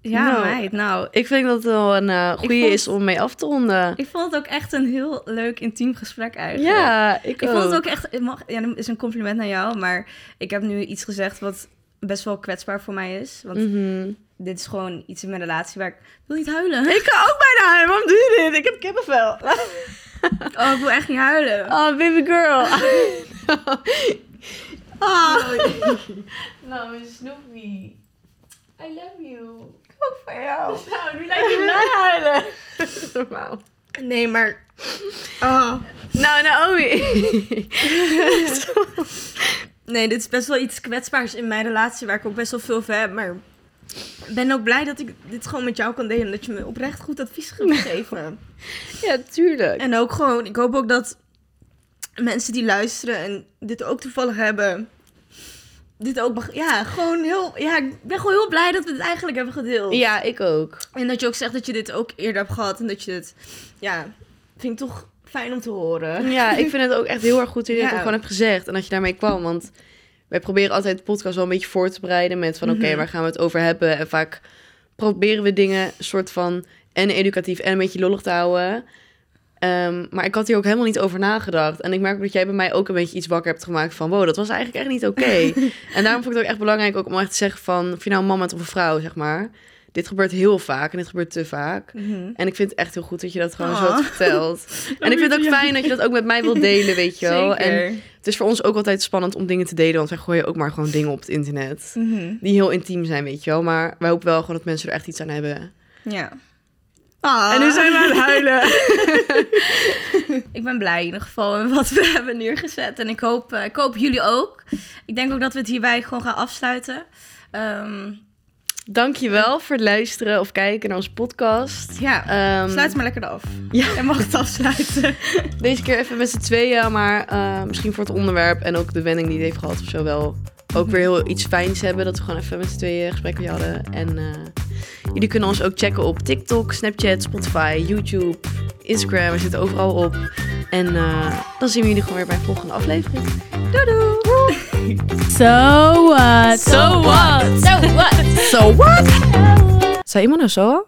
Speaker 1: Ja,
Speaker 2: Nou.
Speaker 1: meid. Nou,
Speaker 2: Ik vind dat het wel een eh goede
Speaker 1: vond-
Speaker 2: is om mee af te ronden.
Speaker 1: ik vond het ook echt een heel leuk intiem gesprek eigenlijk.
Speaker 2: ja, ik,
Speaker 1: Ik vond het ook echt... het mag- Ja, dat is een compliment naar jou, maar ik heb nu iets gezegd wat best wel kwetsbaar voor mij is. Want
Speaker 2: Mhm.
Speaker 1: dit is gewoon iets in mijn relatie waar ik... ik wil niet huilen.
Speaker 2: Ik ga ook bijna huilen. Waarom doe je dit? Ik heb kippenvel.
Speaker 1: Oh, ik wil echt niet huilen.
Speaker 2: Oh, baby girl. oh.
Speaker 1: Nou, mijn Snoopy. I love you.
Speaker 2: Ook voor jou.
Speaker 1: Nou, nu lijkt je blij huilen.
Speaker 2: Normaal.
Speaker 1: Nee, maar... Oh.
Speaker 2: Nou, Naomi.
Speaker 1: Nee, dit is best wel iets kwetsbaars in mijn relatie waar ik ook best wel veel van heb. Maar ik ben ook blij dat ik dit gewoon met jou kan delen. Dat je me oprecht goed advies hebt gegeven.
Speaker 2: ja, tuurlijk.
Speaker 1: en ook gewoon, ik hoop ook dat mensen die luisteren en dit ook toevallig hebben. Dit ook, ja, gewoon heel, ja, ik ben gewoon heel blij dat we het eigenlijk hebben gedeeld.
Speaker 2: Ja, ik ook.
Speaker 1: En dat je ook zegt dat je dit ook eerder hebt gehad en dat je het, ja, vind ik toch fijn om te horen.
Speaker 2: Ja, ik vind het ook echt heel erg goed dat je
Speaker 1: Ja.
Speaker 2: ook gewoon hebt gezegd. En dat je daarmee kwam. Want wij proberen altijd de podcast wel een beetje voor te bereiden. Met van, oké,
Speaker 1: Mhm.
Speaker 2: waar gaan we het over hebben? En vaak proberen we dingen soort van... En educatief en een beetje lollig te houden. Ehm, maar ik had hier ook helemaal niet over nagedacht. En ik merk ook dat jij bij mij ook een beetje iets wakker hebt gemaakt van... Wow, dat was eigenlijk echt niet oké. en daarom vond ik het ook echt belangrijk ook om echt te zeggen van... Of je nou een man bent of een vrouw, zeg maar. Dit gebeurt heel vaak en dit gebeurt te vaak.
Speaker 1: Mhm.
Speaker 2: En ik vind het echt heel goed dat je dat gewoon zo
Speaker 1: Oh.
Speaker 2: hebt verteld. En ik vind het ook fijn dat je dat ook met mij wilt delen, weet je wel. En het is voor ons ook altijd spannend om dingen te delen, want wij gooien ook maar gewoon dingen op het internet.
Speaker 1: Mhm.
Speaker 2: Die heel intiem zijn, weet je wel. Maar wij hopen wel gewoon dat mensen er echt iets aan hebben.
Speaker 1: Ja. Ah.
Speaker 2: En nu zijn we aan het huilen.
Speaker 1: Ik ben blij in ieder geval met wat we hebben neergezet. En ik hoop, eh, ik hoop jullie ook. Ik denk ook dat we het hierbij gewoon gaan afsluiten. Ehm,
Speaker 2: Dankjewel voor het luisteren of kijken naar onze podcast.
Speaker 1: ja,
Speaker 2: Ehm,
Speaker 1: sluit maar lekker af.
Speaker 2: Ja.
Speaker 1: Jij mag het afsluiten.
Speaker 2: Deze keer even met z'n tweeën, maar eh, misschien voor het onderwerp en ook de wending die het heeft gehad of zo wel ook weer heel iets fijns hebben. Dat we gewoon even met z'n tweeën gesprek weer hadden. En eh, jullie kunnen ons ook checken op TikTok, Snapchat, Spotify, YouTube, Instagram. We zitten overal op. En eh, dan zien we jullie gewoon weer bij een volgende aflevering. Doei doei!
Speaker 3: So what?
Speaker 2: So what?
Speaker 3: So what?
Speaker 2: So what? Zei iemand nou zo?